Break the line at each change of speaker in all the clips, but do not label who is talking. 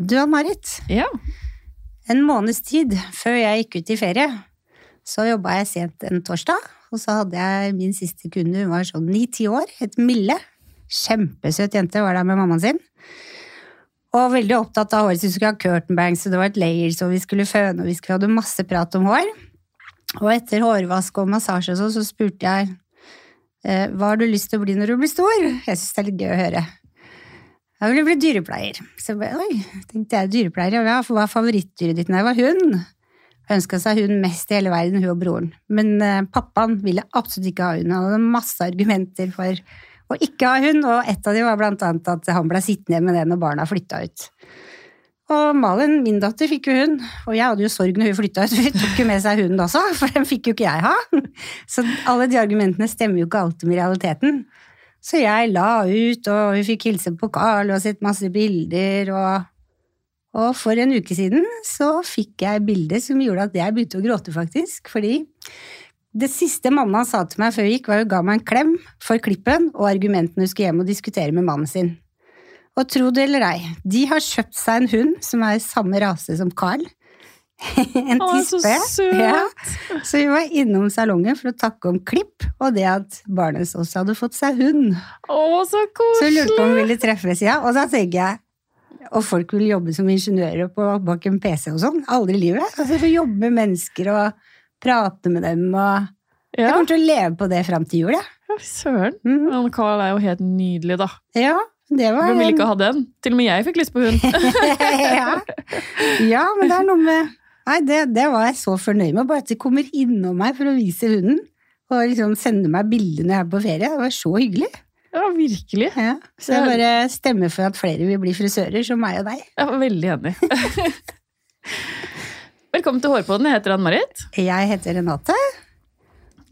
Du Ann-Marit,
Ja.
en måneds tid før jeg gikk ut i ferie, så jobba jeg sent en torsdag, og så hadde jeg min siste kunde, hun var sånn ni-ti år, het Mille. Kjempesøt jente, var der med mammaen sin. Og veldig opptatt av håret, så vi skulle ha curtain bangs, og det var et layers, og vi skulle føne, og vi skulle hadde masse prat om hår. Og etter hårvask og massasje og sånn, så spurte jeg eh, hva har du lyst til å bli når du blir stor? Jeg syns det er litt gøy å høre. Jeg ville bli dyrepleier. Så jeg oi, tenkte jeg dyrepleier, ja, hva er favorittdyret ditt når jeg var hund? Ønska seg hund mest i hele verden, hun og broren. Men eh, pappaen ville absolutt ikke ha hund. Han hadde masse argumenter for å ikke ha hund, og et av dem var blant annet at han ble sittende med det når barna flytta ut. Og Malin, min datter, fikk jo hund, og jeg hadde jo sorg når hun flytta ut, for hun tok jo med seg hunden også, for den fikk jo ikke jeg ha. Så alle de argumentene stemmer jo ikke alltid med realiteten. Så jeg la ut, og vi fikk hilse på Carl og sett masse bilder, og, og for en uke siden så fikk jeg bilder som gjorde at jeg begynte å gråte, faktisk, fordi det siste mamma sa til meg før hun gikk, var hun ga meg en klem for klippen og argumentene hun skulle hjem og diskutere med mannen sin. Og tro det eller ei, de har kjøpt seg en hund som er samme rase som Carl. en
Å, så
tispe.
søt!
Ja. Så vi var innom salongen for å takke om klipp, og det at barnet også hadde fått seg hund.
Å, så
Så lurte på om vi ville treffes, ja. Og da tenker jeg og folk vil jobbe som ingeniører på, bak en PC og sånn. Aldri i livet. Altså, for å jobbe med mennesker og prate med dem og Jeg kommer til å leve på det fram til jul, jeg.
ja, søren.
Mhm.
Men Carl er jo helt nydelig, da.
Ja, det var
Hvem vil ikke ha den? Til og med jeg fikk lyst på hund.
ja. ja, men det er noe med Nei, det, det var jeg så fornøyd med. Bare at de kommer innom meg for å vise hunden. Og liksom sende meg bilder når jeg er på ferie. Det var så hyggelig.
Ja, virkelig.
Ja. Så jeg bare stemmer for at flere vil bli frisører, som meg og deg.
Jeg var veldig enig. Velkommen til Hårpodden. Jeg heter Ann-Marit.
Jeg heter Renate.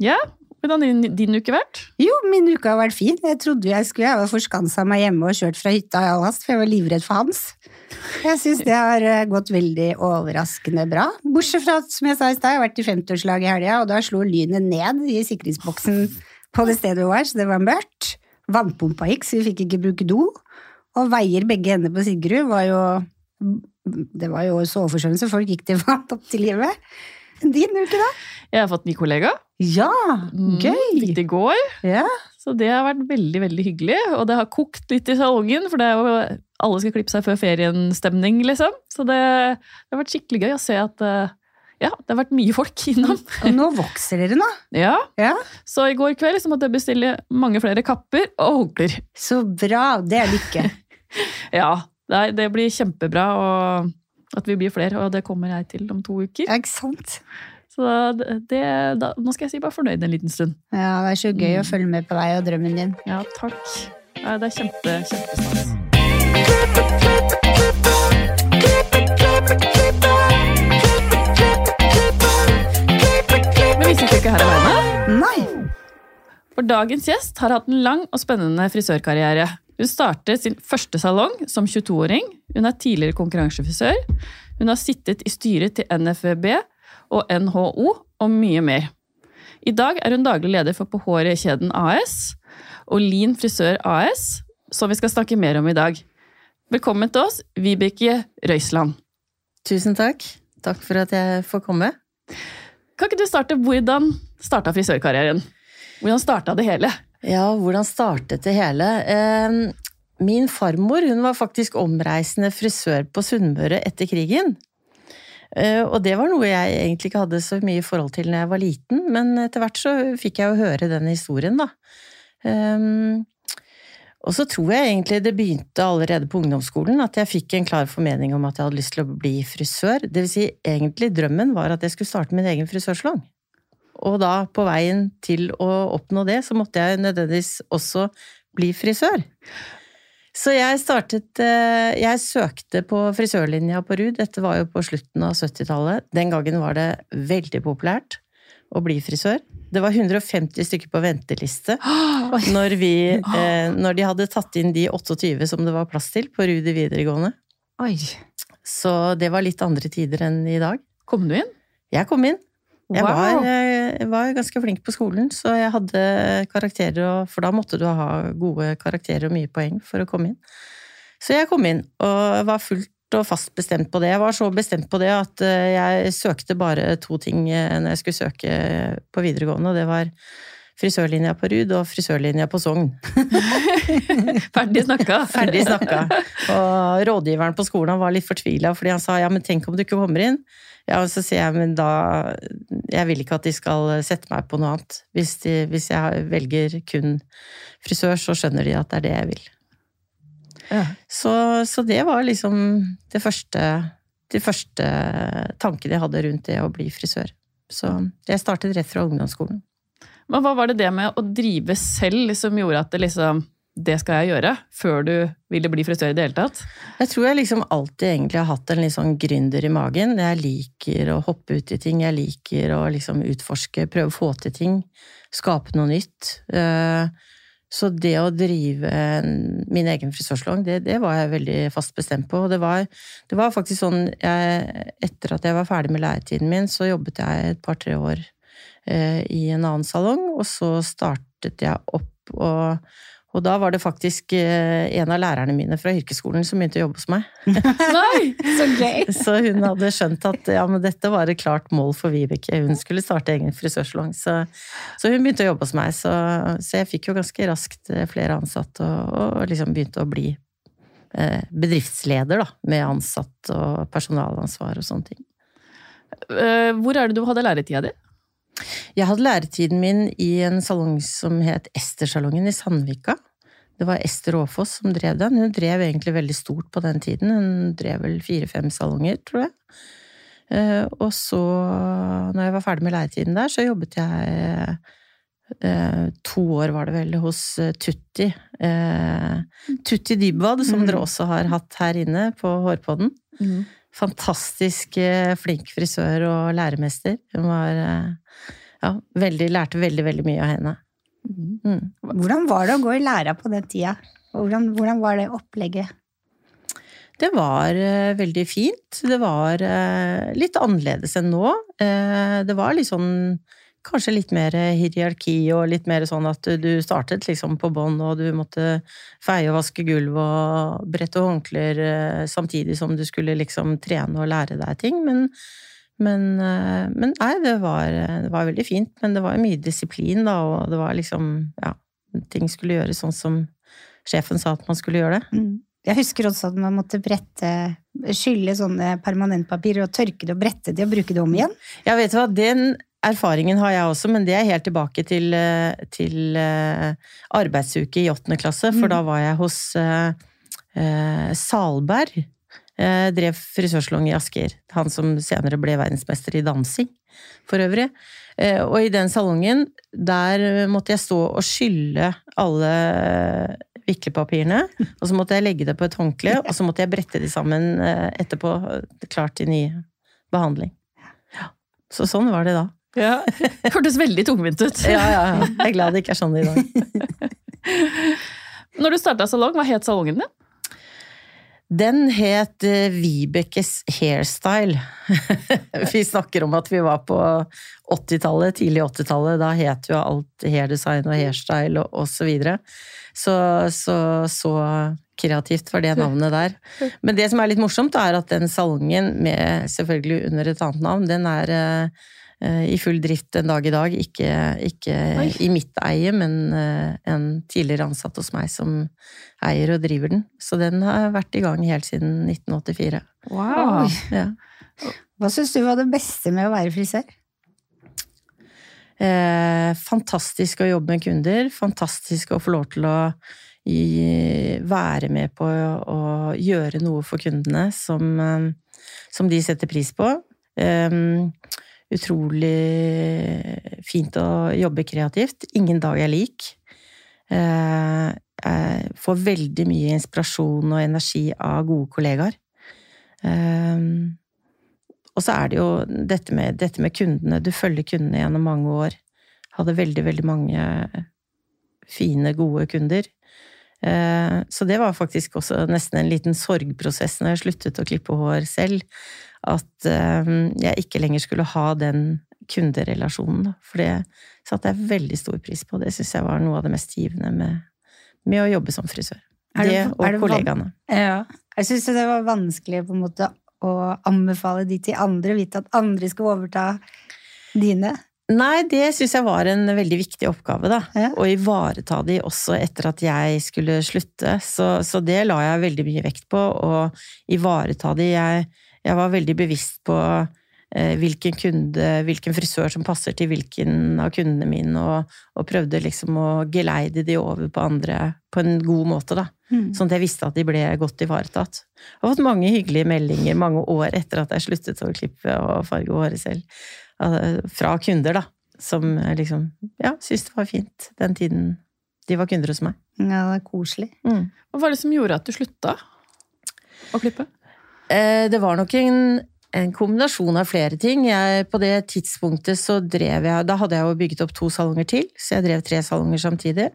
Ja, hvordan har din, din uke vært?
Jo, min uke har vært fin. Jeg trodde jeg skulle Jeg var forskansa meg hjemme og kjørt fra hytta i all hast, for jeg var livredd for Hans. Jeg syns det har eh, gått veldig overraskende bra. Bortsett fra at, som jeg sa i stad, jeg har vært i 50-årslag i helga, og da slo lynet ned i sikringsboksen på det stedet vi var, så det var mørkt. Vannpumpa gikk, så vi fikk ikke bruke do. Og veier begge ender på Sigrud var jo Det var jo soveforstyrrelse, folk gikk til vann opp til livet. Din uke, da?
Jeg har fått ny kollega.
Ja,
Mm,
gøy!
Fikk det i går.
Ja.
Så det har vært veldig veldig hyggelig. Og det har kokt litt i salongen, for det er jo alle skal klippe seg før ferien-stemning, liksom. Så det, det har vært skikkelig gøy å se at eh, ja, det har vært mye folk innom.
Og nå vokser dere nå.
Ja,
Ja.
Så i går kveld så måtte jeg bestille mange flere kapper og håndklær.
Så bra, det er lykke.
Ja, det blir kjempebra og at vi blir flere, og det kommer jeg til om to uker.
Ja, ikke sant?
Så det, da, nå skal jeg si bare fornøyd en liten stund.
Ja, det er så gøy å
Mm.
følge med på deg og drømmen din.
Ja, takk. Ja, det er kjempe, kjempestas. Men vi sitter ikke her alene.
Nei!
For dagens gjest har hatt en lang og spennende frisørkarriere. Hun startet sin første salong som 22-åring. Hun er tidligere konkurransefrisør. Hun har sittet i styret til NFØB og NHO og mye mer. I dag er hun daglig leder for På håret-kjeden AS og Lin frisør AS, som vi skal snakke mer om i dag. Velkommen til oss, Vibeke Røisland.
Tusen takk. Takk for at jeg får komme.
Kan ikke du starte hvordan starta frisørkarrieren? Hvordan starta det hele?
Ja, hvordan startet det hele? Min farmor hun var faktisk omreisende frisør på Sunnmøre etter krigen. Eh, Og det var noe jeg egentlig ikke hadde så mye forhold til når jeg var liten, men etter hvert så fikk jeg jo høre den historien, da. Eh, Og så tror jeg egentlig det begynte allerede på ungdomsskolen at jeg fikk en klar formening om at jeg hadde lyst til å bli frisør. Det vil si, egentlig drømmen var at jeg skulle starte min egen frisørsalong. Og da, på veien til å oppnå det, så måtte jeg nødvendigvis også bli frisør. Så jeg startet eh, Jeg søkte på frisørlinja på RUD. Dette var jo på slutten av 70-tallet. Den gangen var det veldig populært å bli frisør. Det var 150 stykker på venteliste når, vi, eh, når de hadde tatt inn de 28 som det var plass til på RUD i videregående.
Oi.
Så det var litt andre tider enn i dag.
Kom du inn?
Jeg kom inn. Jeg
Wow.
var, eh, jeg var ganske flink på skolen, så jeg hadde karakterer, og- for da måtte du ha gode karakterer og mye poeng for å komme inn. Så jeg kom inn, og var fullt og fast bestemt på det. Jeg var så bestemt på det at eh, jeg søkte bare to ting eh, når jeg skulle søke på videregående, og det var frisørlinja på Rud og frisørlinja på Sogn.
Ferdig snakka.
Ferdig snakka. Og rådgiveren på skolen var litt fortvila, fordi han sa ja, men tenk om du ikke kommer inn. Ja, og så sier jeg men da Jeg vil ikke at de skal sette meg på noe annet. Hvis, de, hvis jeg velger kun frisør, så skjønner de at det er det jeg vil.
Ja.
Så, så det var liksom det første, de første tankene jeg hadde rundt det å bli frisør. Så jeg startet rett fra ungdomsskolen.
Men hva var det det med å drive selv som gjorde at det liksom Det skal jeg gjøre, før du ville bli frisør i det hele tatt?
Jeg tror jeg liksom alltid egentlig har hatt en litt sånn gründer i magen. Jeg liker å hoppe ut i ting, jeg liker å liksom utforske, prøve å få til ting. Skape noe nytt. Eh, Så det å drive min egen frisørsalong, det, det var jeg veldig fast bestemt på. Og det var, det var faktisk sånn jeg, Etter at jeg var ferdig med læretiden min, så jobbet jeg et par-tre år eh, i en annen salong, og så startet jeg opp og og da var det faktisk eh, en av lærerne mine fra yrkesskolen som begynte å jobbe hos meg.
Nei!
Så gøy!
Så hun hadde skjønt at ja, men dette var et klart mål for Vibeke. Hun skulle starte egen frisørsalong. Så, så hun begynte å jobbe hos meg. Så, så jeg fikk jo ganske raskt eh, flere ansatte, og, og liksom begynte å bli eh, bedriftsleder, da. Med ansatt og personalansvar og sånne ting.
Hvor er det du hadde læretida di?
Jeg hadde læretiden min i en salong som het Estersalongen i Sandvika. Det var Ester Aafoss som drev den. Hun drev egentlig veldig stort på den tiden. Hun drev vel fire-fem salonger, tror jeg. Eh, Og så, når jeg var ferdig med læretiden der, så jobbet jeg eh, to år, var det vel, hos eh, Tutti. Tutti Dybwad, som
Mm.
dere også har hatt her inne på Hårpodden. Fantastisk eh, flink frisør og læremester. Hun var eh, ja, veldig, lærte veldig, veldig mye av henne. Mm.
Hvordan var det å gå i læra på den tida? Hvordan, hvordan var det opplegget?
Det var uh, veldig fint. Det var uh, litt annerledes enn nå. Uh, det var litt sånn Kanskje litt mer hierarki og litt mer sånn at du startet liksom på bånn, og du måtte feie og vaske gulv og brette håndklær eh, samtidig som du skulle liksom trene og lære deg ting. Men, men, eh, men nei, det var, det var veldig fint. Men det var mye disiplin, da, og det var liksom Ja, ting skulle gjøres sånn som sjefen sa at man skulle gjøre det.
Mm. Jeg husker også at man måtte brette, skylle sånne permanentpapir og tørke det og brette det og bruke det om igjen.
Ja, vet hva, den erfaringen har jeg også, men det er helt tilbake til, eh, til eh, arbeidsuke i åttende klasse, for
Mm.
da var jeg hos eh, eh, Salberg. Eh, drev frisørsalong i Asker. Han som senere ble verdensmester i dansing, for øvrig. Og i den salongen, der måtte jeg stå og skylle alle viklepapirene, og så måtte jeg legge det på et håndkle, og så måtte jeg brette de sammen etterpå, klart til ny behandling. Så sånn var det da.
Ja. Hørtes veldig tungvint ut.
Ja, ja, ja. Jeg er glad det ikke er sånn i dag.
Når du starta salong, hva het salongen din?
Den het eh, Vibekes Hairstyle. vi snakker om at vi var på 80-tallet, tidlig 80-tallet. Da het jo alt hairdesign og hairstyle og, osv. så videre. Så, så så kreativt var det navnet der. Men det som er litt morsomt, er at den salongen, med selvfølgelig under et annet navn, den er eh, i full drift en dag i dag. Ikke, ikke i mitt eie, men eh, en tidligere ansatt hos meg som eier og driver den. Så den har vært i gang helt siden 1984.
Wow.
Ja.
Hva syns du var det beste med å være frisør?
Eh, fantastisk å jobbe med kunder. Fantastisk å få lov til å i, være med på å gjøre noe for kundene som, eh, som de setter pris på. Eh, utrolig fint å jobbe kreativt. Ingen dag er lik. Eh, jeg får veldig mye inspirasjon og energi av gode kollegaer. Eh, og så er det jo dette med, dette med kundene. Du følger kundene gjennom mange år. Hadde veldig, veldig mange fine, gode kunder. Eh, Så det var faktisk også nesten en liten sorgprosess når jeg sluttet å klippe hår selv. At eh, jeg ikke lenger skulle ha den kunderelasjonen. For det satte jeg veldig stor pris på. Det syns jeg var noe av det mest givende med, med å jobbe som frisør.
Er
Det,
det- er
og
det
kollegaene.
Ja. Jeg syns det var vanskelig på en måte å anbefale de til andre, vite at andre skal overta dine.
Nei, det syns jeg var en veldig viktig oppgave, da.
Ja.
Å ivareta de også etter at jeg skulle slutte. Så, så det la jeg veldig mye vekt på, å ivareta de. Jeg, jeg var veldig bevisst på eh, hvilken kunde, hvilken frisør som passer til hvilken av kundene mine, og, og prøvde liksom å geleide de over på andre på en god måte, da.
Mm.
Sånn at jeg visste at de ble godt ivaretatt. Jeg har fått mange hyggelige meldinger mange år etter at jeg sluttet å klippe og farge håret selv. Altså, Fra kunder, da. Som liksom ja, syntes det var fint den tiden de var kunder hos meg.
Ja, det er koselig.
Mm.
Hva var det som gjorde at du slutta å klippe?
Eh, det var nok en, en kombinasjon av flere ting. Jeg, på det tidspunktet så drev jeg Da hadde jeg jo bygget opp to salonger til, så jeg drev tre salonger samtidig.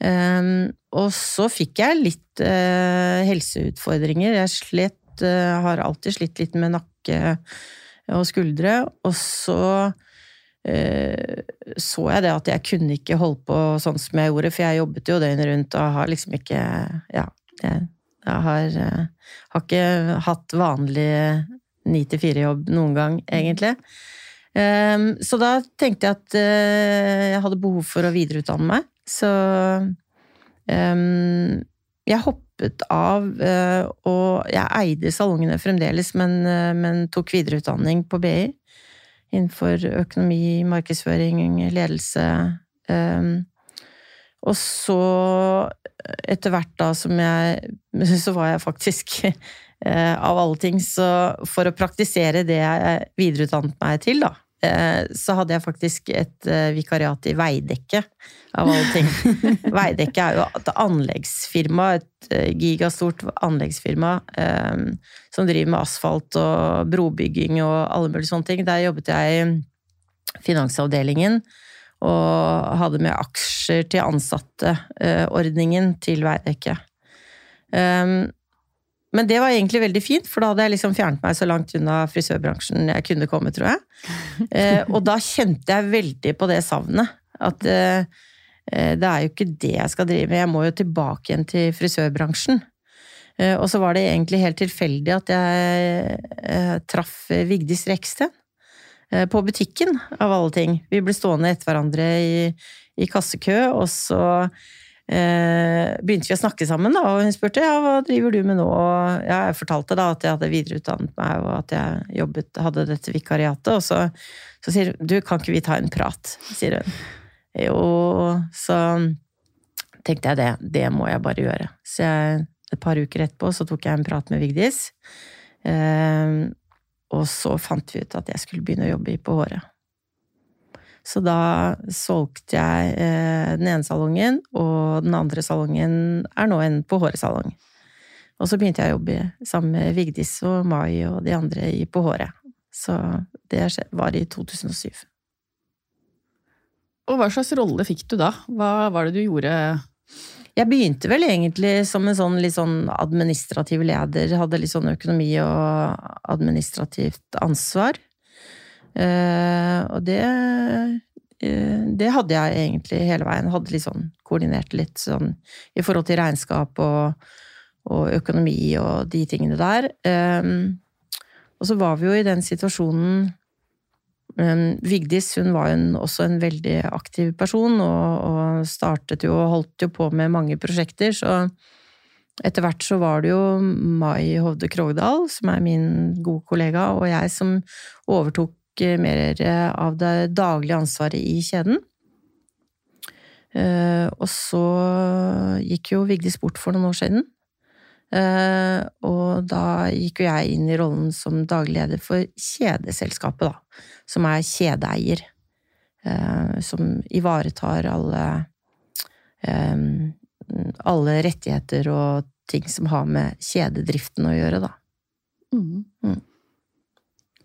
Um, og så fikk jeg litt uh, helseutfordringer. Jeg slet, uh, har alltid slitt litt med nakke og skuldre. Og så så jeg det at jeg kunne ikke holde på sånn som jeg gjorde, for jeg jobbet jo døgnet rundt og har liksom ikke Ja, jeg, jeg har, har ikke hatt vanlig ni til fire-jobb noen gang, egentlig. Um, så da tenkte jeg at jeg hadde behov for å videreutdanne meg. Så um, jeg hoppet av, uh, og jeg eide salongene fremdeles, men, men, tok videreutdanning på BI innenfor økonomi, markedsføring, ledelse. Og så, etter hvert da som jeg Så var jeg faktisk uh, av alle ting, så for å praktisere det jeg videreutdannet meg til, da, så hadde jeg faktisk et vikariat i Veidekke, av alle ting. Veidekke er jo et anleggsfirma, et gigastort anleggsfirma som driver med asfalt og brobygging og alle mulige sånne ting. Der jobbet jeg i finansavdelingen og hadde med aksjer til ansatte-ordningen til Veidekke. Um, men det var egentlig veldig fint, for da hadde jeg liksom fjernet meg så langt unna frisørbransjen jeg kunne komme, tror jeg. Eh, og da kjente jeg veldig på det savnet. At eh, det er jo ikke det jeg skal drive med, jeg må jo tilbake igjen til frisørbransjen. Eh, og så var det egentlig helt tilfeldig at jeg traff Vigdis Reksten. Eh, på butikken, av alle ting. Vi ble stående etter hverandre i, i kassekø, og så eh, begynte vi å snakke sammen, da, og hun spurte ja, hva driver du med nå? Og ja, jeg fortalte da at jeg hadde videreutdannet meg, og at jeg jobbet, hadde dette vikariatet. Og så, så sier hun du, kan ikke vi ta en prat? sier hun. Jo, så tenkte jeg det, det må jeg bare gjøre. Så jeg, et par uker etterpå så tok jeg en prat med Vigdis. Eh, og så fant vi ut at jeg skulle begynne å jobbe i På håret. Så da solgte jeg eh, den ene salongen, og den andre salongen er nå en På håret-salong. Og så begynte jeg å jobbe sammen med Vigdis og Mai og de andre i På håret. Så det var i 2007.
Og hva slags rolle fikk du da? Hva var det du gjorde?
Jeg begynte vel egentlig som en sånn litt sånn administrativ leder. Hadde litt sånn økonomi og administrativt ansvar. Uh, og det uh, det hadde jeg egentlig hele veien. Hadde litt sånn koordinert litt sånn i forhold til regnskap og, og økonomi og de tingene der. Um, og så var vi jo i den situasjonen Vigdis hun var jo også en veldig aktiv person, og, og startet jo og holdt jo på med mange prosjekter, så etter hvert så var det jo Mai Hovde Krogdal, som er min gode kollega, og jeg som overtok mer av det daglige ansvaret i kjeden. Og så gikk jo Vigdis bort for noen år siden. Og da gikk jo jeg inn i rollen som daglig leder for kjedeselskapet, da. Som er kjedeeier. Som ivaretar alle alle rettigheter og ting som har med kjededriften å gjøre, da.
Mm.
Mm.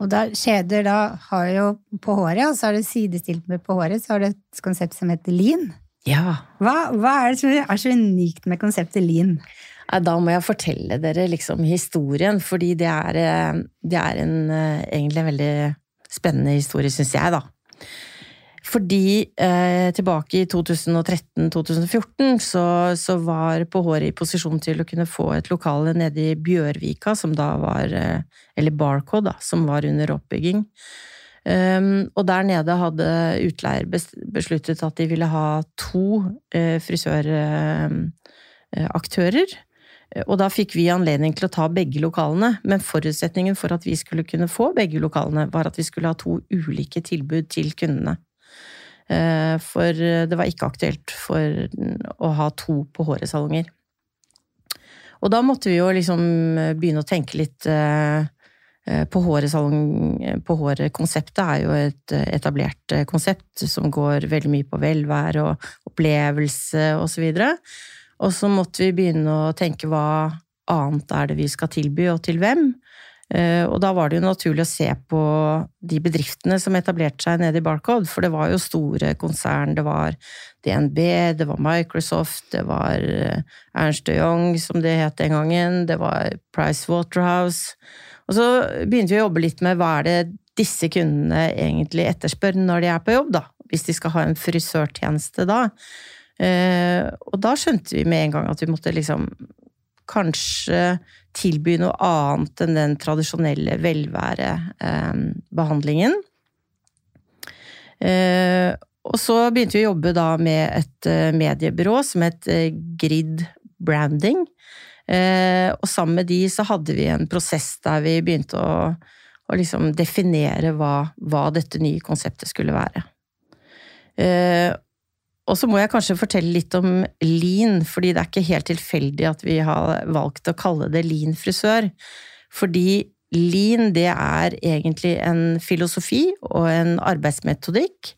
Og da, kjeder da har jo på håret, og så har du sidestilt med på håret, så har du et konsept som heter lean.
Ja.
Hva, hva er det som er så unikt med konseptet lean?
Da må jeg fortelle dere liksom historien, fordi det er, det er en egentlig en veldig spennende historie, syns jeg, da. Fordi eh, tilbake i 2013-2014 så, så, var håret i posisjon til å kunne få et lokale nede i Bjørvika, som da var eh, Eller Barcode, da, som var under oppbygging. Um, og der nede hadde utleier besluttet at de ville ha to eh, frisøraktører. Uh, og da fikk vi anledning til å ta begge lokalene, men forutsetningen for at vi skulle kunne få begge lokalene, var at vi skulle ha to ulike tilbud til kundene. Uh, for det var ikke aktuelt for å ha to på håresalonger. Og da måtte vi jo liksom begynne å tenke litt Eh, på håret-salong, på håret-konseptet er jo et eh, etablert eh, konsept som går veldig mye på velvære og opplevelse og så. Og så måtte vi begynne å tenke hva annet er det vi skal tilby, og til hvem. Og da var det jo naturlig å se på de bedriftene som etablerte seg nede i Barcode, for det var jo store konsern. Det var DNB, det var Microsoft, det var Ernst Young, som det het den gangen, det var Price Waterhouse. Og så begynte vi å jobbe litt med hva er det disse kundene egentlig etterspør når de er på jobb, da. Hvis de skal ha en frisørtjeneste da. Eh, og da skjønte vi med en gang at vi måtte liksom kanskje tilby noe annet enn den tradisjonelle velværebehandlingen. Eh, og så begynte vi å jobbe da med et eh, mediebyrå som het Grid Branding. Eh, og sammen med de så hadde vi en prosess der vi begynte å, å liksom definere hva, hva, dette nye konseptet skulle være. Eh, og så må jeg kanskje fortelle litt om lean, fordi det er ikke helt tilfeldig at vi har valgt å kalle det lean frisør. Fordi lean, det er egentlig en filosofi og en arbeidsmetodikk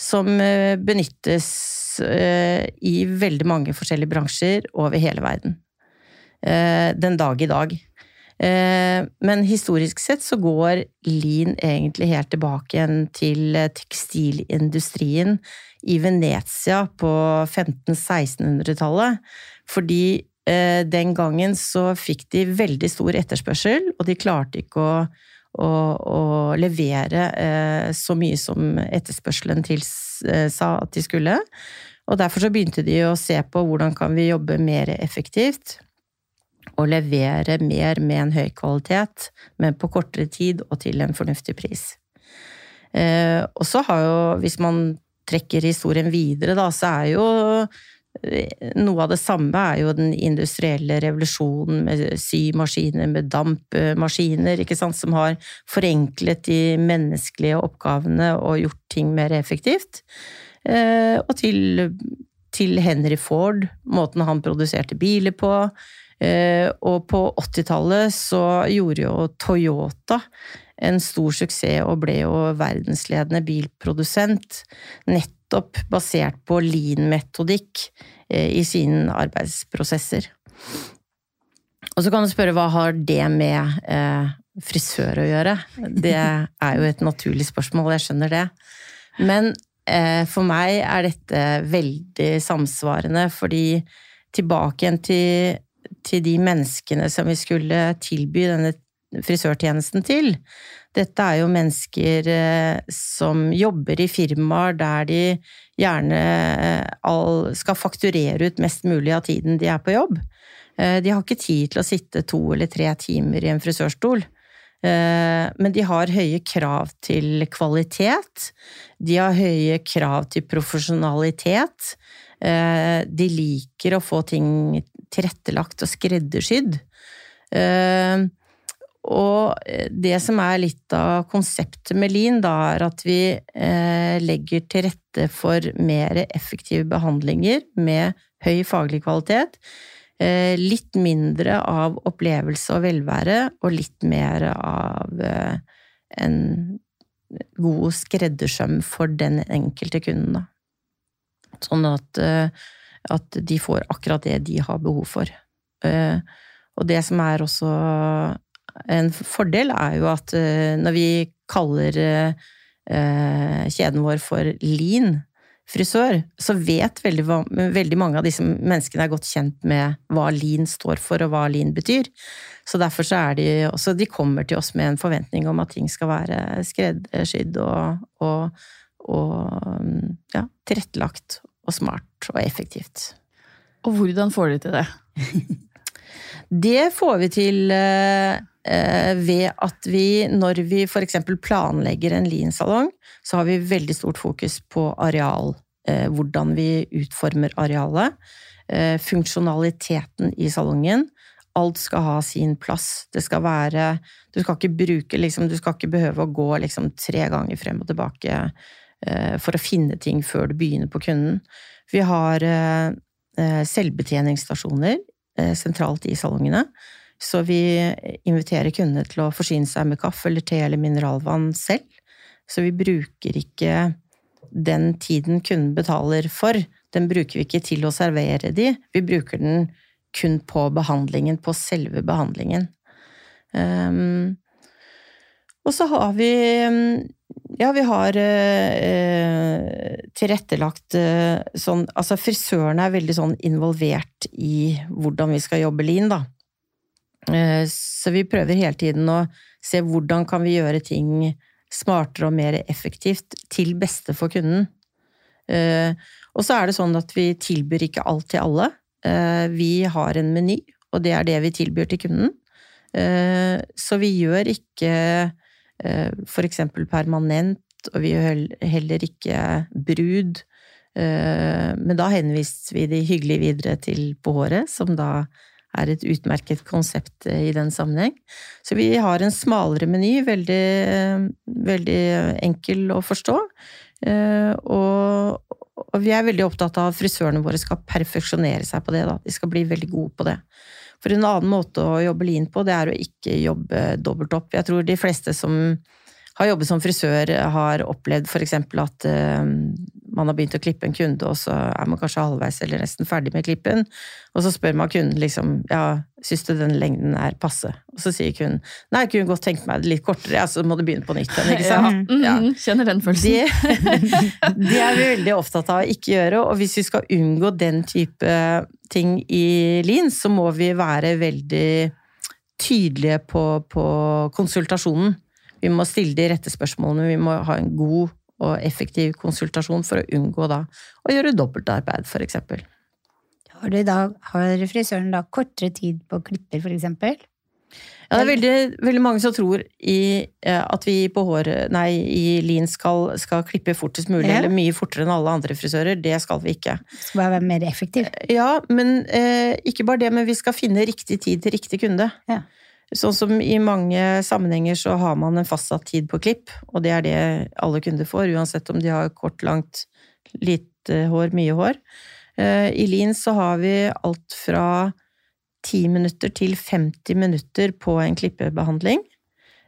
som eh, benyttes i veldig mange forskjellige bransjer over hele verden. Eh, den dag i dag. Eh, men historisk sett så går lin egentlig helt tilbake igjen til eh, tekstilindustrien i Venezia på 1500-1600-tallet. Fordi den gangen så fikk de veldig stor etterspørsel, og de klarte ikke å, å, å levere så mye som etterspørselen tilsa at de skulle. Og derfor så begynte de å se på hvordan kan vi jobbe mer effektivt å levere mer med en høy kvalitet, men på kortere tid og til en fornuftig pris. Eh, og så har jo, hvis man trekker historien videre, da, så er jo eh, noe av det samme er jo den industrielle revolusjonen med symaskiner, med dampmaskiner, ikke sant, som har forenklet de menneskelige oppgavene og gjort ting mer effektivt. Eh, og til, til Henry Ford, måten han produserte biler på, og på 80-tallet så gjorde jo Toyota en stor suksess og ble jo verdensledende bilprodusent, nettopp basert på lean-metodikk eh, i sine arbeidsprosesser. Og så kan du spørre hva har det med eh, frisør å gjøre? Det er jo et naturlig spørsmål, jeg skjønner det. Men eh, for meg er dette veldig samsvarende, fordi tilbake igjen til til de menneskene som vi skulle tilby denne frisørtjenesten til. Dette er jo mennesker eh, som jobber i firmaer der de gjerne eh, skal fakturere ut mest mulig av tiden de er på jobb. Eh, de har ikke tid til å sitte to eller tre timer i en frisørstol. Men de har høye krav til kvalitet. De har høye krav til profesjonalitet. De liker å få ting tilrettelagt og skreddersydd. Eh, og det som er litt av konseptet med Lean, da, er at vi eh, legger til rette for mer effektive behandlinger med høy faglig kvalitet. Eh, litt mindre av opplevelse og velvære, og litt mer av en god skreddersøm for den enkelte kunden, da. Sånn at at de får akkurat det de har behov for. Eh, og det som er også en fordel, er jo at eh, når vi kaller eh, kjeden vår for Lean frisør, så vet veldig, veldig, mange av disse menneskene er godt kjent med hva Lean står for, og hva Lean betyr. Så derfor så er de også De kommer til oss med en forventning om at ting skal være skreddersydd og, og, og ja, tilrettelagt og smart og effektivt.
Og hvordan får de til det?
Det får vi til eh, ved at vi, når vi f.eks. planlegger en Lean-salong, så har vi veldig stort fokus på areal. Eh, hvordan vi utformer arealet. Eh, funksjonaliteten i salongen. Alt skal ha sin plass. Det skal være Du skal ikke bruke liksom, Du skal ikke behøve å gå liksom tre ganger frem og tilbake for å finne ting før du begynner på kunden. Vi har selvbetjeningsstasjoner Eh, sentralt i salongene. Så vi inviterer kundene til å forsyne seg med kaffe eller te eller mineralvann selv. Så vi bruker ikke den tiden kunden betaler for, den bruker vi ikke til å servere de, vi bruker den kun på behandlingen, på selve behandlingen. Um, og så har vi Ja, vi har eh, tilrettelagt eh, sånn Altså, frisørene er veldig sånn involvert i hvordan vi skal jobbe lean, da. Eh, så vi prøver hele tiden å se hvordan kan vi gjøre ting smartere og mer effektivt til beste for kunden. Eh, og så er det sånn at vi tilbyr ikke alt til alle. Eh, vi har en meny, og det er det vi tilbyr til kunden. Eh, så vi gjør ikke for eksempel permanent, og vi gjør heller ikke brud. Eh, men da henviste vi de hyggelig videre til På håret, som da er et utmerket konsept i den sammenheng. Så vi har en smalere meny, veldig, veldig enkel å forstå. Eh, og, og, vi er veldig opptatt av at frisørene våre skal perfeksjonere seg på det. Da. De skal bli veldig gode på det. For en annen måte å jobbe lean på, det er å ikke jobbe dobbelt opp. Jeg tror de fleste som har jobbet som frisør, har opplevd f.eks. at uh, man har begynt å klippe en kunde, og så er man kanskje halvveis eller nesten ferdig med klippen. Og så spør man kunden liksom ja, syns du den lengden er passe? Og så sier kunden nei, jeg kunne godt tenkt meg det litt kortere, ja, så må du begynne på nytt igjen.
Ja. Mm -hmm. Kjenner den følelsen.
Det, det, er vi veldig opptatt av å ikke gjøre, og hvis vi skal unngå den type ting i Lean, så må vi være veldig tydelige på, på konsultasjonen. Vi må stille de rette spørsmålene, vi må ha en god og effektiv konsultasjon for å unngå da å gjøre dobbeltarbeid, for eksempel.
Har, har frisøren da kortere tid på klipper, for eksempel?
Ja, det er veldig, veldig, mange som tror i, eh, at vi på hår, nei, i Lean skal, skal klippe fortest mulig, ja. eller mye fortere enn alle andre frisører. Det skal vi ikke.
Skal bare være mer effektiv.
Ja, men eh, ikke bare det, men vi skal finne riktig tid til riktig kunde. Ja. Sånn som i mange sammenhenger så har man en fastsatt tid på klipp, og det er det alle kunder får, uansett om de har kort, langt, lite hår, mye hår. Eh, I Lean så har vi alt fra 10 minutter til 50 minutter på en klippebehandling.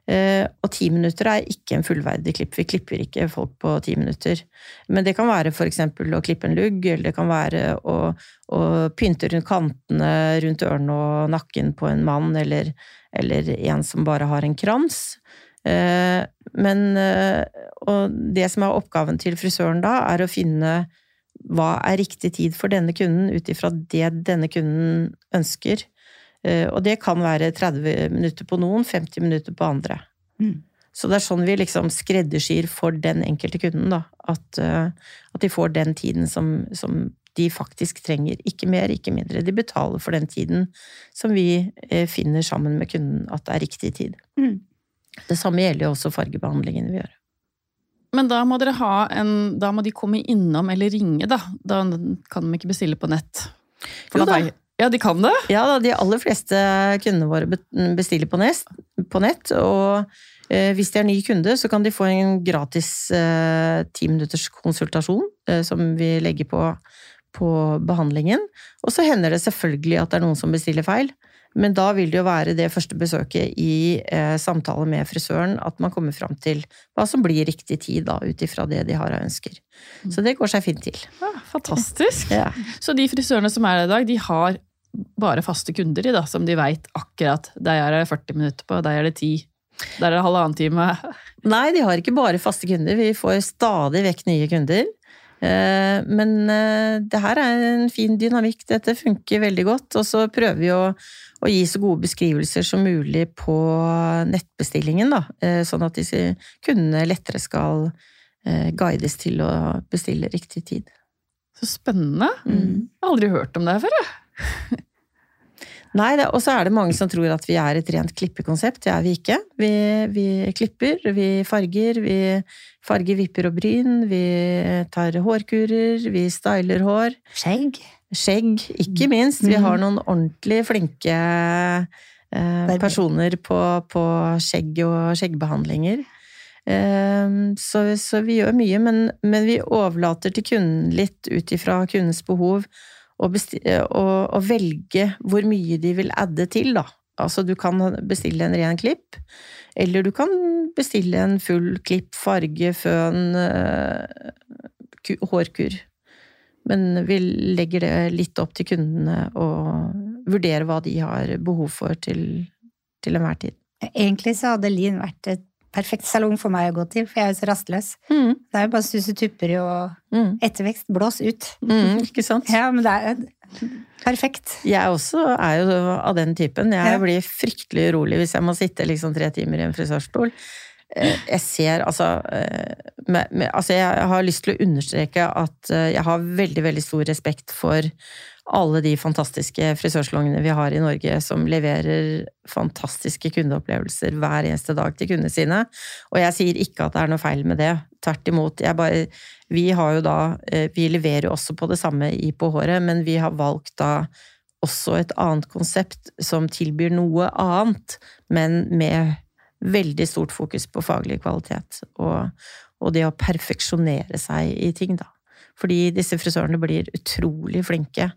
Eh, og ti minutter er ikke en fullverdig klipp. Vi klipper ikke folk på ti minutter. Men det kan være eksempel å klippe en lugg, eller det kan være å, å pynte rundt kantene rundt ørene og nakken på en mann, eller, eller en som bare har en krans. Eh, men eh, Og det som er oppgaven til frisøren da, er å finne hva er riktig tid for denne kunden, ut ifra det denne kunden ønsker. Eh, og det kan være 30 minutter på noen, 50 minutter på andre. Mm. Så det er sånn vi liksom skreddersyr for den enkelte kunden, da. At, at de får den tiden som, som, de faktisk trenger. Ikke mer, ikke mindre. De betaler for den tiden som vi eh, finner sammen med kunden at det er riktig tid. Mm. Det samme gjelder jo også fargebehandlingene vi gjør.
Men da må dere ha en Da må de komme innom eller ringe, da. Da kan de ikke bestille på nett. For jo da. Ja, de kan det?
Ja, da, de aller fleste kundene våre bestiller på nett. På nett og eh, hvis de er ny kunde, så kan de få en gratis eh, ti eh, minutters konsultasjon eh, som vi legger på, på behandlingen. Og så hender det selvfølgelig at det er noen som bestiller feil. Men da vil det jo være det første besøket i eh, samtale med frisøren at man kommer fram til hva som blir riktig tid, da, ut ifra det de har av ønsker. Mm. Så det går seg fint til.
Ja, fantastisk. Ja. Så de frisørene som er der i dag, de har bare faste kunder i, da, som de veit akkurat deg er det 40 minutter på, deg er det 10. Der er det halvannen time.
Nei, de har ikke bare faste kunder. Vi får stadig vekk nye kunder. Eh, men eh, det her er en fin dynamikk. Dette funker veldig godt. Og så prøver vi å, å gi så gode beskrivelser som mulig på nettbestillingen, da. Eh, sånn at disse kundene lettere skal guides til å bestille riktig tid.
Så spennende.
Mm.
Jeg har aldri hørt om det her før. jeg.
Nei, og så er det mange som tror at vi er et rent klippekonsept. Det er vi ikke. Vi, vi klipper, vi farger, vi farger vipper og bryn, vi tar hårkurer, vi styler hår.
Skjegg.
Skjegg, ikke minst. Vi har noen ordentlig flinke eh, personer på, på skjegg og skjeggbehandlinger. Eh, så, så vi gjør mye, men, men vi overlater til kunden litt ut ifra kundens behov og, å, å velge hvor mye de vil adde til, da. Altså, du kan bestille en ren klipp, eller du kan bestille en full klipp, farge, føn, eh, hårkur. Men vi legger det litt opp til kundene og vurderer hva de har behov for til, til enhver tid.
Egentlig så hadde Lien vært et perfekt salong for meg å gå til, for jeg er jo så rastløs.
Mm,
Det er jo bare susse tupper og
mm,
ettervekst. Blås ut.
mm, ikke sant?
Ja, men det er perfekt.
Jeg også er jo av den typen. Jeg
Ja.
blir fryktelig urolig hvis jeg må sitte liksom tre timer i en frisørstol. Eh, Jeg ser altså, eh, med, med, altså Jeg har lyst til å understreke at eh, jeg har veldig, veldig stor respekt for alle de fantastiske frisørsalongene vi har i Norge som leverer fantastiske kundeopplevelser hver eneste dag til kundene sine. Og jeg sier ikke at det er noe feil med det. Tvert imot. Bare, vi har jo da eh, Vi leverer jo også på det samme i På håret, men vi har valgt da også et annet konsept som tilbyr noe annet, men med veldig stort fokus på faglig kvalitet. Og, og det å perfeksjonere seg i ting, da. Fordi disse frisørene blir utrolig flinke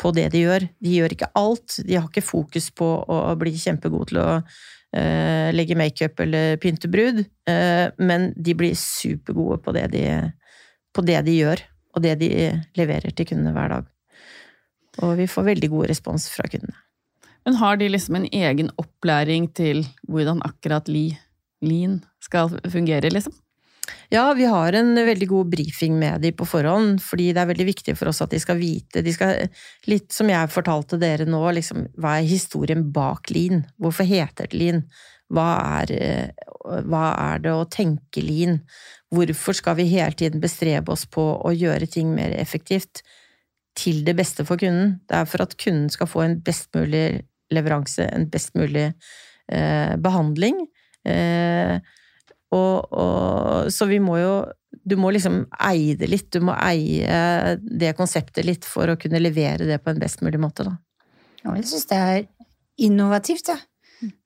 på det de gjør. De gjør ikke alt. De har ikke fokus på å bli kjempegode til å eh, legge makeup eller pynte brud, eh, men de blir supergode på det, de, på det de gjør, og det de leverer til kundene hver dag. Og vi får veldig god respons fra kundene.
Men har de liksom en egen opplæring til hvordan akkurat li, lean skal fungere, liksom?
Ja, vi har en veldig god brifing med de på forhånd, fordi det er veldig viktig for oss at de skal vite de skal, Litt som jeg fortalte dere nå, liksom, hva er historien bak lean? Hvorfor heter det lean? Hva er, eh, hva er det å tenke lean? Hvorfor skal vi hele tiden bestrebe oss på å gjøre ting mer effektivt til det beste for kunden? Det er for at kunden skal få en best mulig leveranse, en best mulig eh, behandling. Eh, og, og, så vi må jo Du må liksom eie det litt. Du må eie det konseptet litt for å kunne levere det på en best mulig måte, da.
Og jeg syns det er innovativt, ja.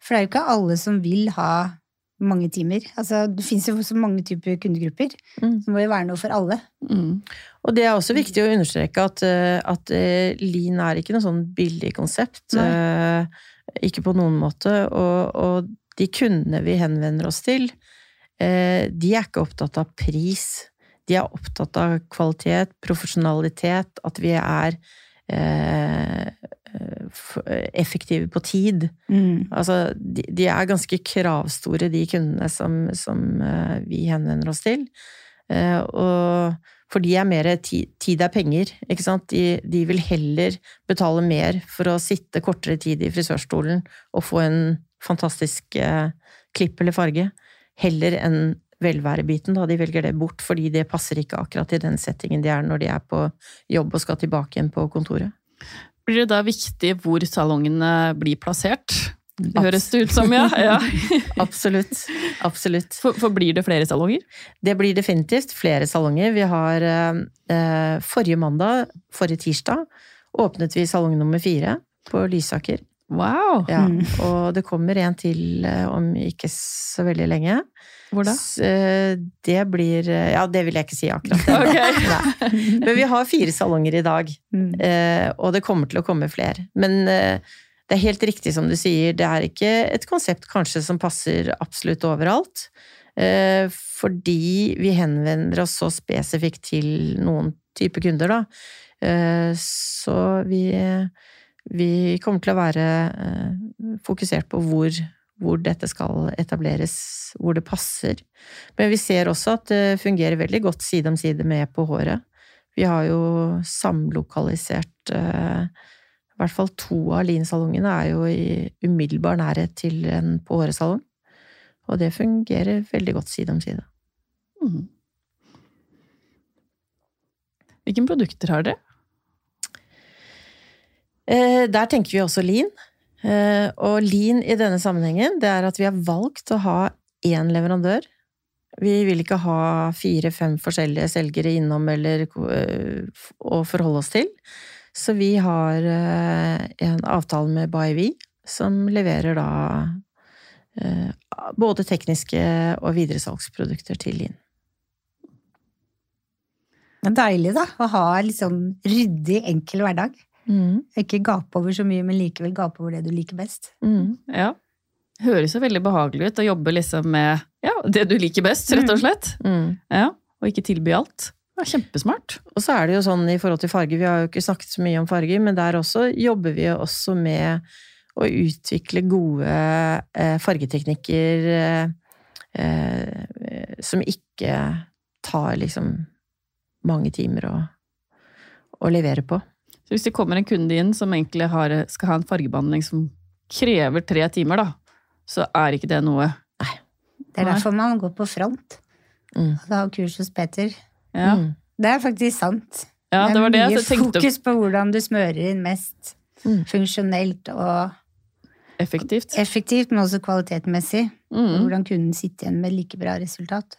For det er jo ikke alle som vil ha mange timer. Altså, det fins jo så mange typer kundegrupper.
Mm.
Så må jo være noe for alle.
Mm.
Og det er også viktig å understreke at, eh, at eh, lean er ikke noe sånn billig konsept.
Nei.
Eh, Ikke på noen måte. Og, og de kundene vi henvender oss til, de er ikke opptatt av pris. De er opptatt av kvalitet, profesjonalitet, at vi er eh, effektive på tid. Altså, de, de er ganske kravstore, de kundene som, som eh, vi henvender oss til. Eh, og for de er mer tid, tid er penger, ikke sant. De, de vil heller betale mer for å sitte kortere tid i frisørstolen og få en fantastisk eh, klipp eller farge, heller enn velværebiten, da. De velger det bort fordi det passer ikke akkurat i den settingen de er når de er på jobb og skal tilbake igjen på kontoret.
Blir det da viktig hvor salongene blir plassert? Det høres det ut som, ja. ja.
Absolutt. Absolutt.
For, for blir det flere salonger?
Det blir definitivt flere salonger. Vi har eh, Forrige mandag, forrige tirsdag, åpnet vi salong nummer fire på Lysaker.
Wow!
Ja,
Mm.
Og det kommer en til eh, om ikke så veldig lenge.
Hvor da?
Eh, Det blir eh, Ja, det vil jeg ikke si akkurat. okay.
Ok.
Men vi har fire salonger i dag,
Mm.
eh, og det kommer til å komme flere. Men det er helt riktig som du sier, det er ikke et konsept kanskje som passer absolutt overalt. Eh, Fordi vi henvender oss så spesifikt til noen type kunder, da. Eh, Så vi, vi kommer til å være eh, fokusert på hvor, hvor dette skal etableres, hvor det passer. Men vi ser også at det fungerer veldig godt side om side med På håret. Vi har jo samlokalisert eh, I hvert fall to av Lien-salongene er jo i umiddelbar nærhet til en På håret-salong. Og det fungerer veldig godt side om side.
Mm. Hvilke produkter har dere?
Eh, der tenker vi også lean. Eh, og lean i denne sammenhengen, det er at vi har valgt å ha én leverandør. Vi vil ikke ha fire-fem forskjellige selgere innom eller eh, å forholde oss til. Så vi har en avtale med BuyV, som leverer da både tekniske og videresalgsprodukter til
er deilig, da, å ha sånn ryddig, enkel hverdag. Mm. Ikke gape over så mye, men likevel gape over det du liker best.
Mm. Ja. Høres jo veldig behagelig ut å jobbe liksom med ja, det du liker best, rett og mm. slett. Mm. Ja, og ikke tilby alt. Det er kjempesmart.
Og så er det jo sånn i forhold til farger, vi har jo ikke snakket så mye om farger, men der også jobber vi også med å utvikle gode eh, fargeteknikker eh, eh, som ikke tar liksom mange timer å, å levere på.
Så hvis det kommer en kunde inn som egentlig har, skal ha en fargebehandling som krever tre timer, da, så er ikke det noe
Nei. Det er derfor man går på front. Mm. Og har kurs hos Peter.
Ja. Mm.
Det er faktisk sant.
Ja, det, det er mye
fokus på hvordan du smører inn mest mm. funksjonelt og
Effektivt.
Effektivt, men også kvalitetsmessig. Mm. Hvordan kunden sitter igjen med like bra resultat.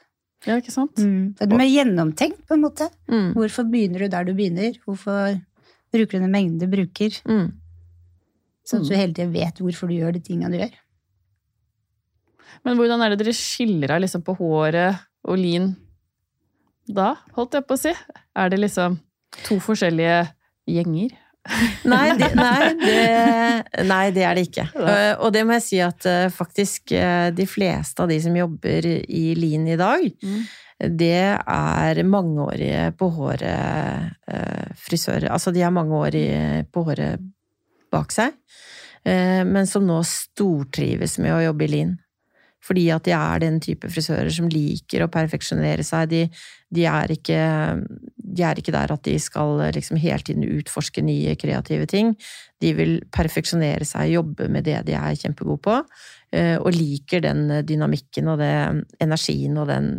Ja, ikke sant?
Mm. Det er gjennomtenkt, på en måte. Mm. Hvorfor begynner du der du begynner? Hvorfor Bruker du den mengden du bruker. Mm. Sånn at du mm. hele tiden vet hvorfor du gjør de tinga du gjør.
Men hvordan er det dere skiller av liksom på håret og lin da, holdt jeg på å si? Er det liksom to forskjellige gjenger?
Nei det, nei, det, nei, det, er det ikke. Og det må jeg si at eh, faktisk eh, de fleste av de som jobber i Lin i dag, mm det er mangeårige på håret eh, frisører. Altså de har mange år på håret bak seg, eh, men som nå stortrives med å jobbe i Lin. Fordi at de er den type frisører som liker å perfeksjonere seg. De, de, er, ikke, de er, ikke, der at de skal liksom hele tiden utforske nye kreative ting. De vil perfeksjonere seg, jobbe med det de er kjempegode på, eh, og liker den dynamikken og den energien og den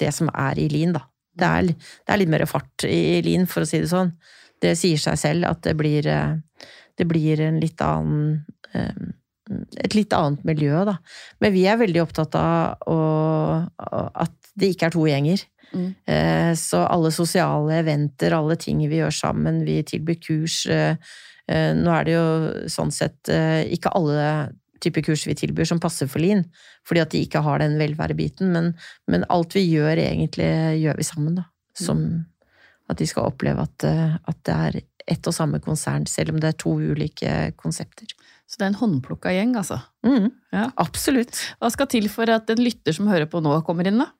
det som er i Lean, da. Det er, det er, litt mer fart i Lean, for å si det sånn. Det sier seg selv at det blir, eh, det blir en litt annen eh, et litt annet miljø, da. Men vi er veldig opptatt av å, at det ikke er to gjenger. Mm. Eh, så alle sosiale eventer, alle ting vi gjør sammen, vi tilbyr kurs. Nå er det jo sånn sett ikke alle type kurs vi tilbyr som passer for Lean, fordi at de ikke har den velværebiten. Men, men alt vi gjør, egentlig gjør vi sammen, da. Som at de skal oppleve at, eh, at det er ett og samme konsern, selv om det er to ulike konsepter.
Så det er en håndplukka gjeng, altså?
Mm, ja. Absolutt.
Hva skal til for at en lytter som hører på nå, kommer inn, da?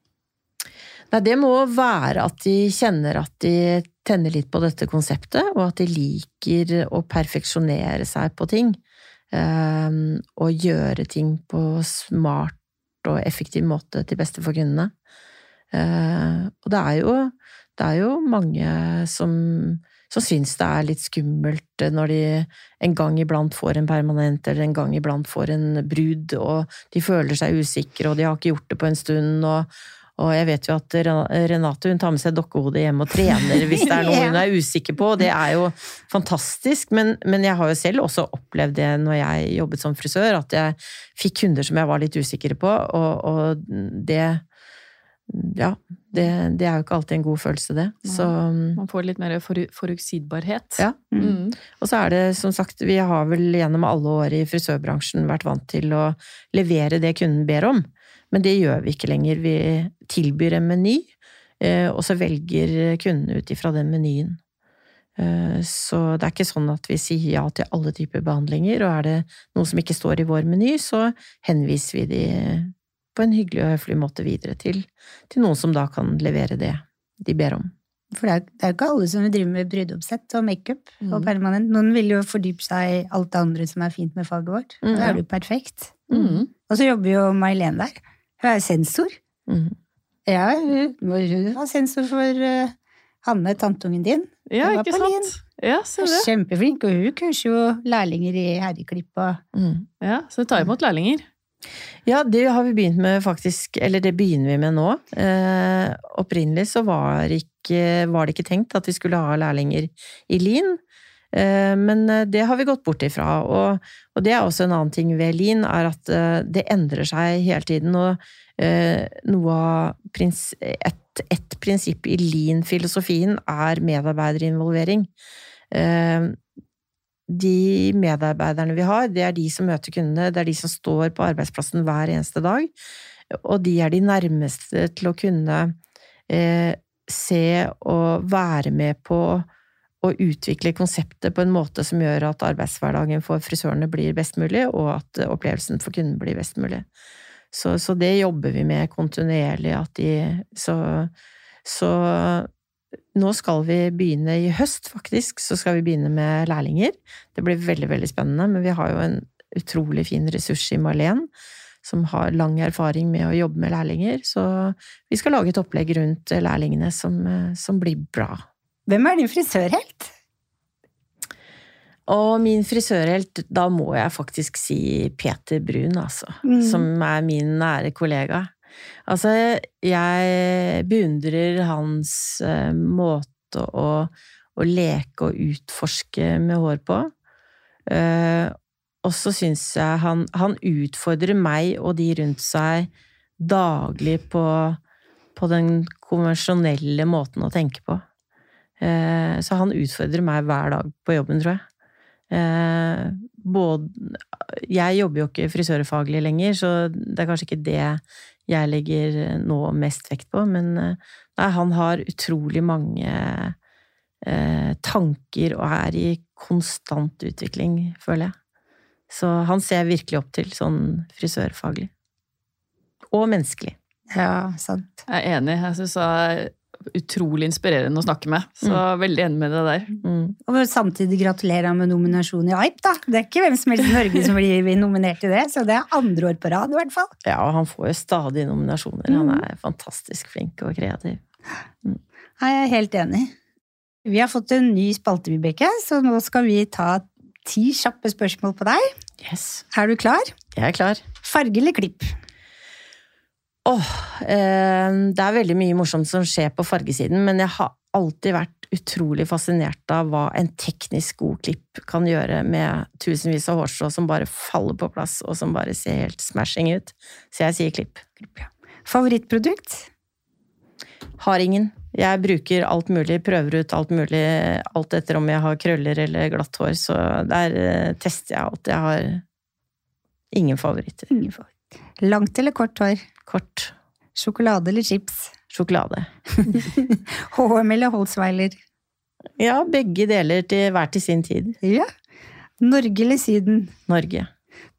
Nei, det må være at de kjenner at de tenner litt på dette konseptet, og at de liker å perfeksjonere seg på ting. Ehm, og gjøre ting på smart og effektiv måte til beste for kundene. Ehm, og det er jo, det er jo mange som, som syns det er litt skummelt når de en gang iblant får en permanent, eller en gang iblant får en brud, og de føler seg usikre, og de har ikke gjort det på en stund, og, og jeg vet jo at Renate hun tar med seg dokkehodet hjem og trener hvis det er noe hun er usikker på, det er jo fantastisk. Men, men, jeg har jo selv også opplevd det når jeg jobbet som frisør, at jeg fikk kunder som jeg var litt usikker på, og, og det ja, det, det, er jo ikke alltid en god følelse, det. Så,
Man får litt mer forutsigbarhet.
Ja. Mm. Og så er det som sagt, vi har vel gjennom alle år i frisørbransjen vært vant til å levere det kunden ber om. Men det gjør vi ikke lenger. Vi tilbyr en meny, eh, og så velger kunden ut ifra den menyen. Eh, så det er ikke sånn at vi sier ja til alle typer behandlinger, og er det noe som ikke står i vår meny, så henviser vi de på en hyggelig og høflig måte videre til, til noen som da kan levere det de ber om.
For det er, det er ikke alle som vil drive med brylluppssett og makeup mm. og permanent. Noen vil jo fordype seg i alt det andre som er fint med faget vårt. Mm, da er det jo perfekt. Mm. Og så jobber jo May-Len der. Hun er sensor. Mm. Ja, hun, hun var sensor for uh, Hanne, tanteungen din.
Ja, ikke sant? Ja, ser du.
Kjempeflink, og hun kurser jo lærlinger i herreklipp og
mm. Ja, så du tar imot lærlinger?
Ja, det har vi begynt med faktisk, eller det begynner vi med nå. Eh, opprinnelig så var, ikke, var, det ikke tenkt at vi skulle ha lærlinger i Lean. Eh, men eh, det har vi gått bort ifra. Og, det er også en annen ting ved Lean, er at eh, det endrer seg hele tiden. Og noe av prins, et, et, prinsipp i Lean-filosofien er medarbeiderinvolvering. De medarbeiderne vi har, det er de som møter kundene, det er de som står på arbeidsplassen hver eneste dag, og de er de nærmeste til å kunne se og være med på å utvikle konseptet på en måte som gjør at arbeidshverdagen for frisørene blir best mulig, og at opplevelsen for kunden blir best mulig. Så, så det jobber vi med kontinuerlig, de så, så nå skal vi begynne i høst, faktisk, så skal vi begynne med lærlinger. Det blir veldig, veldig spennende, men vi har jo en utrolig fin ressurs i Marlen, som har lang erfaring med å jobbe med lærlinger, så vi skal lage et opplegg rundt lærlingene som, som blir bra.
Hvem er din frisørhelt?
Og min frisørhelt, da må jeg faktisk si Peter Brun, altså. Mm. Som er min nære kollega. Altså, jeg beundrer hans eh, måte å, å, leke og utforske med hår på. Uh, og så syns jeg han, han utfordrer meg og de rundt seg daglig på, på den konvensjonelle måten å tenke på. Eh, så han utfordrer meg hver dag på jobben, tror jeg. Både, jeg jobber jo ikke frisørfaglig lenger, så det er kanskje ikke det jeg legger eh, nå mest vekt på, men eh, nei, han har utrolig mange eh, tanker og er i konstant utvikling, føler jeg. Så han ser jeg virkelig opp til, sånn frisørfaglig. Og menneskelig.
Ja, sant.
Jeg er enig. Jeg syns utrolig inspirerende å snakke med. Så mm. veldig enig med deg der. Mm.
Og samtidig gratulerer han med nominasjonen i AIP, da. Det er ikke hvem som helst i Norge som blir nominert i det, så det er andre år på rad, i hvert fall.
Ja, og han får jo stadig nominasjoner. Mm. Han er fantastisk flink og kreativ.
Mm. Jeg er helt enig. Vi har fått en ny spalte, Vibeke, så nå skal vi ta ti kjappe spørsmål på deg.
Yes.
Er du klar?
Jeg er klar.
Farge eller klipp?
Åh, eh, det er veldig mye morsomt som skjer på fargesiden, men jeg har alltid vært utrolig fascinert av hva en teknisk god klipp kan gjøre med tusenvis av hårstrå som bare faller på plass, og som bare ser helt smashing ut. Så jeg sier klipp. klipp ja.
Favorittprodukt?
Har ingen. Jeg bruker alt mulig, prøver ut alt mulig, alt etter om jeg har krøller eller glatt hår, så der eh, tester jeg alt. Jeg har ingen favoritter.
Ingen favoritter. Langt eller kort hår?
Kort.
Sjokolade eller chips?
Sjokolade.
HM eller Holzweiler?
Ja, begge deler til hver til sin tid.
Ja. Norge eller Syden?
Norge.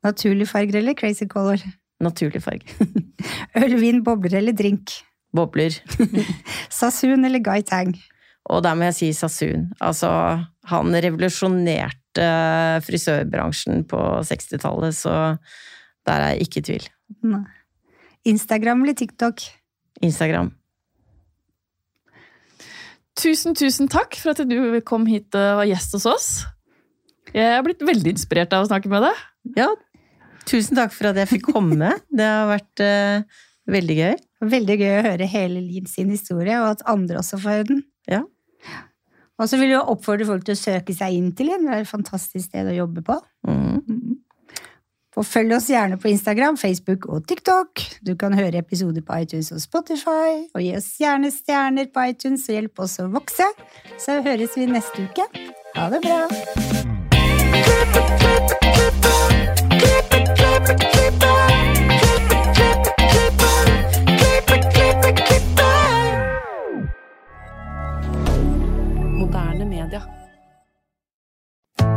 Naturlige farger eller crazy color?
Naturlige farger.
Øl, vin, bobler eller drink?
Bobler.
Sasun eller Guy Tang?
Og der må jeg si Sasun. Altså, han revolusjonerte frisørbransjen på 60-tallet, så der er jeg ikke i tvil.
Nei. Instagram eller TikTok?
Instagram.
Tusen, tusen takk for at du kom hit og var gjest hos oss. Jeg er blitt veldig inspirert av å snakke med deg.
Ja, tusen takk for at jeg fikk komme. Det har vært uh, veldig gøy.
Veldig gøy å høre hele Liv sin historie, og at andre også får høre den.
Ja.
Og så vil jeg oppfordre folk til å søke seg inn til den. Det er et fantastisk sted å jobbe på. Mm. Og følg oss gjerne på Instagram, Facebook og TikTok. Du kan høre episoder på iTunes og Spotify, og gi oss gjerne stjerner på iTunes og hjelp oss å vokse. Så høres vi neste uke. Ha det bra!
Moderne media.